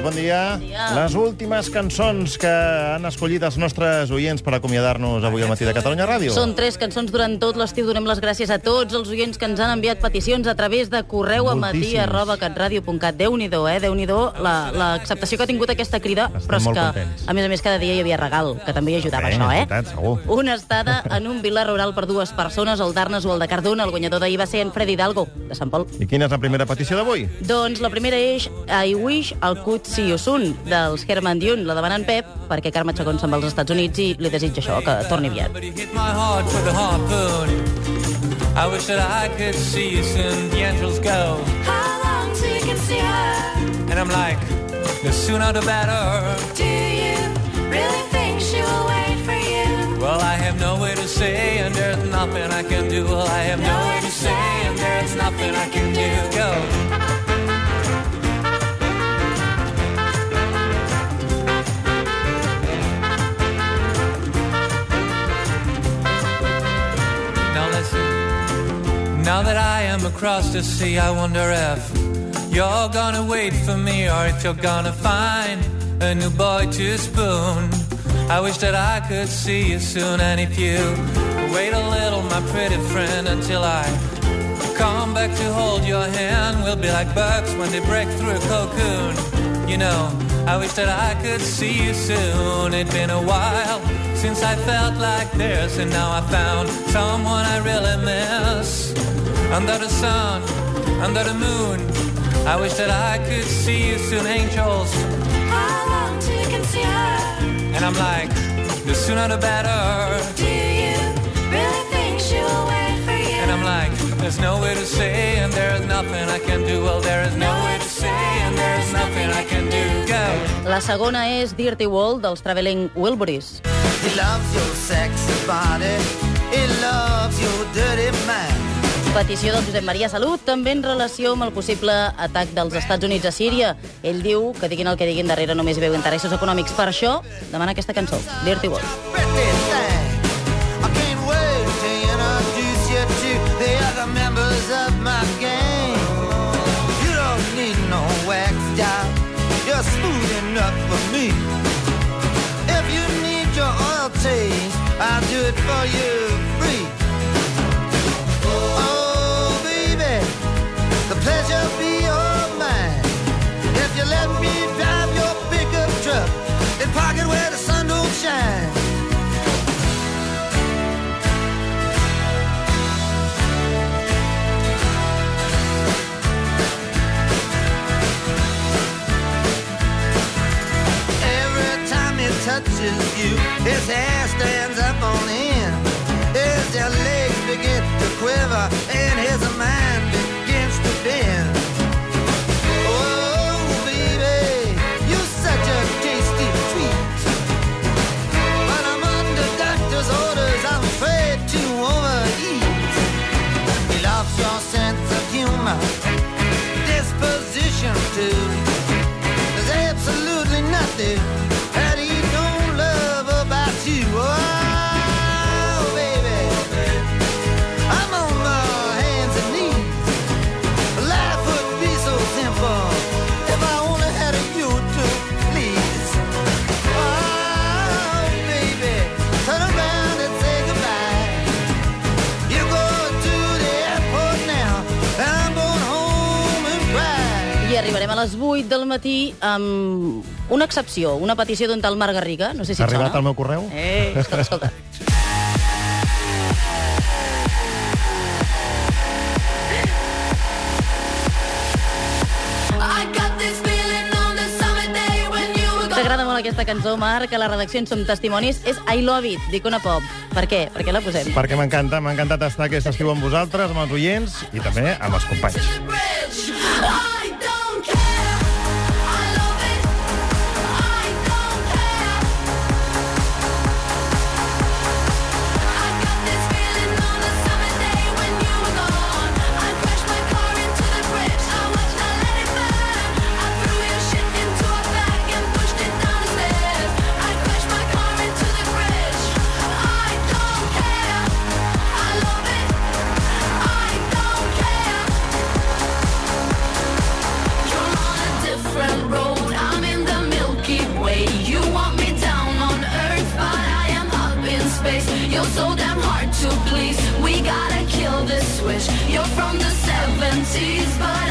Bon dia. Bon dia. Les últimes cançons que han escollit els nostres oients per acomiadar-nos avui al matí de Catalunya Ràdio. Són tres cançons durant tot l'estiu. Donem les gràcies a tots els oients que ens han enviat peticions a través de correu a matí arroba catradio.cat. Déu-n'hi-do, eh? Déu-n'hi-do la- l'acceptació que ha tingut aquesta crida. Estem però és que, contents. a més a més, cada dia hi havia regal, que també hi ajudava Bé, això, eh? veritat, segur. Una estada en un vila rural per dues persones, el d'Arnes o el de Cardona. El guanyador d'ahir va ser en Fred Hidalgo, de Sant Pol. I quina és la primera petició d'avui? Doncs la primera és I Wish I Could See You Soon, dels Herman Dune. La demana en Pep, perquè Carme Chacón se'n va als Estats Units i li desitja això, que torni aviat. I wish that I could see you soon. The angels go, How long till you can see her? and I'm like, the sooner the better. Do you really think she will wait for you? Well, I have no way to say, and there's nothing I can do. Well, I have no way to say, and there's nothing I can do. Go. Now that I am across the sea, I wonder if you're gonna wait for me or if you're gonna find a new boy to spoon. I wish that I could see you soon, and if you wait a little, my pretty friend, until I come back to hold your hand, we'll be like bugs when they break through a cocoon. You know, I wish that I could see you soon. It's been a while since I felt like this, and now I found someone. Under the sun, under the moon, I wish that I could see you soon, angels. How long till you can see her? And I'm like, the sooner the better. Do you really think she will wait for you? And I'm like, there's no way to say, and there's nothing I can do. Well, there is no way to say, and there's nothing I can do. Go. La segona és Dirty World, dels Traveling Wilburys. He loves your sexy body. He loves your dirty mind. Petició del Josep Maria Salut, també en relació amb el possible atac dels Estats Units a Síria. Ell diu que diguin el que diguin darrere només hi veu interessos econòmics. Per això demana aquesta cançó, Dirty World. I'll do it for you free. He you, his hair stands up on end. I arribarem a les 8 del matí amb una excepció, una petició d'un tal Marc Garriga. No sé si Ha arribat sona. al meu correu? Eh, escolta, escolta. T'agrada molt aquesta cançó, Marc, a la redacció en som testimonis. És I Love It, d'Icona Pop. Per què? Per què la posem? Perquè m'encanta, m'ha encantat estar aquest estiu amb vosaltres, amb els oients i també amb els companys. from the 70s, but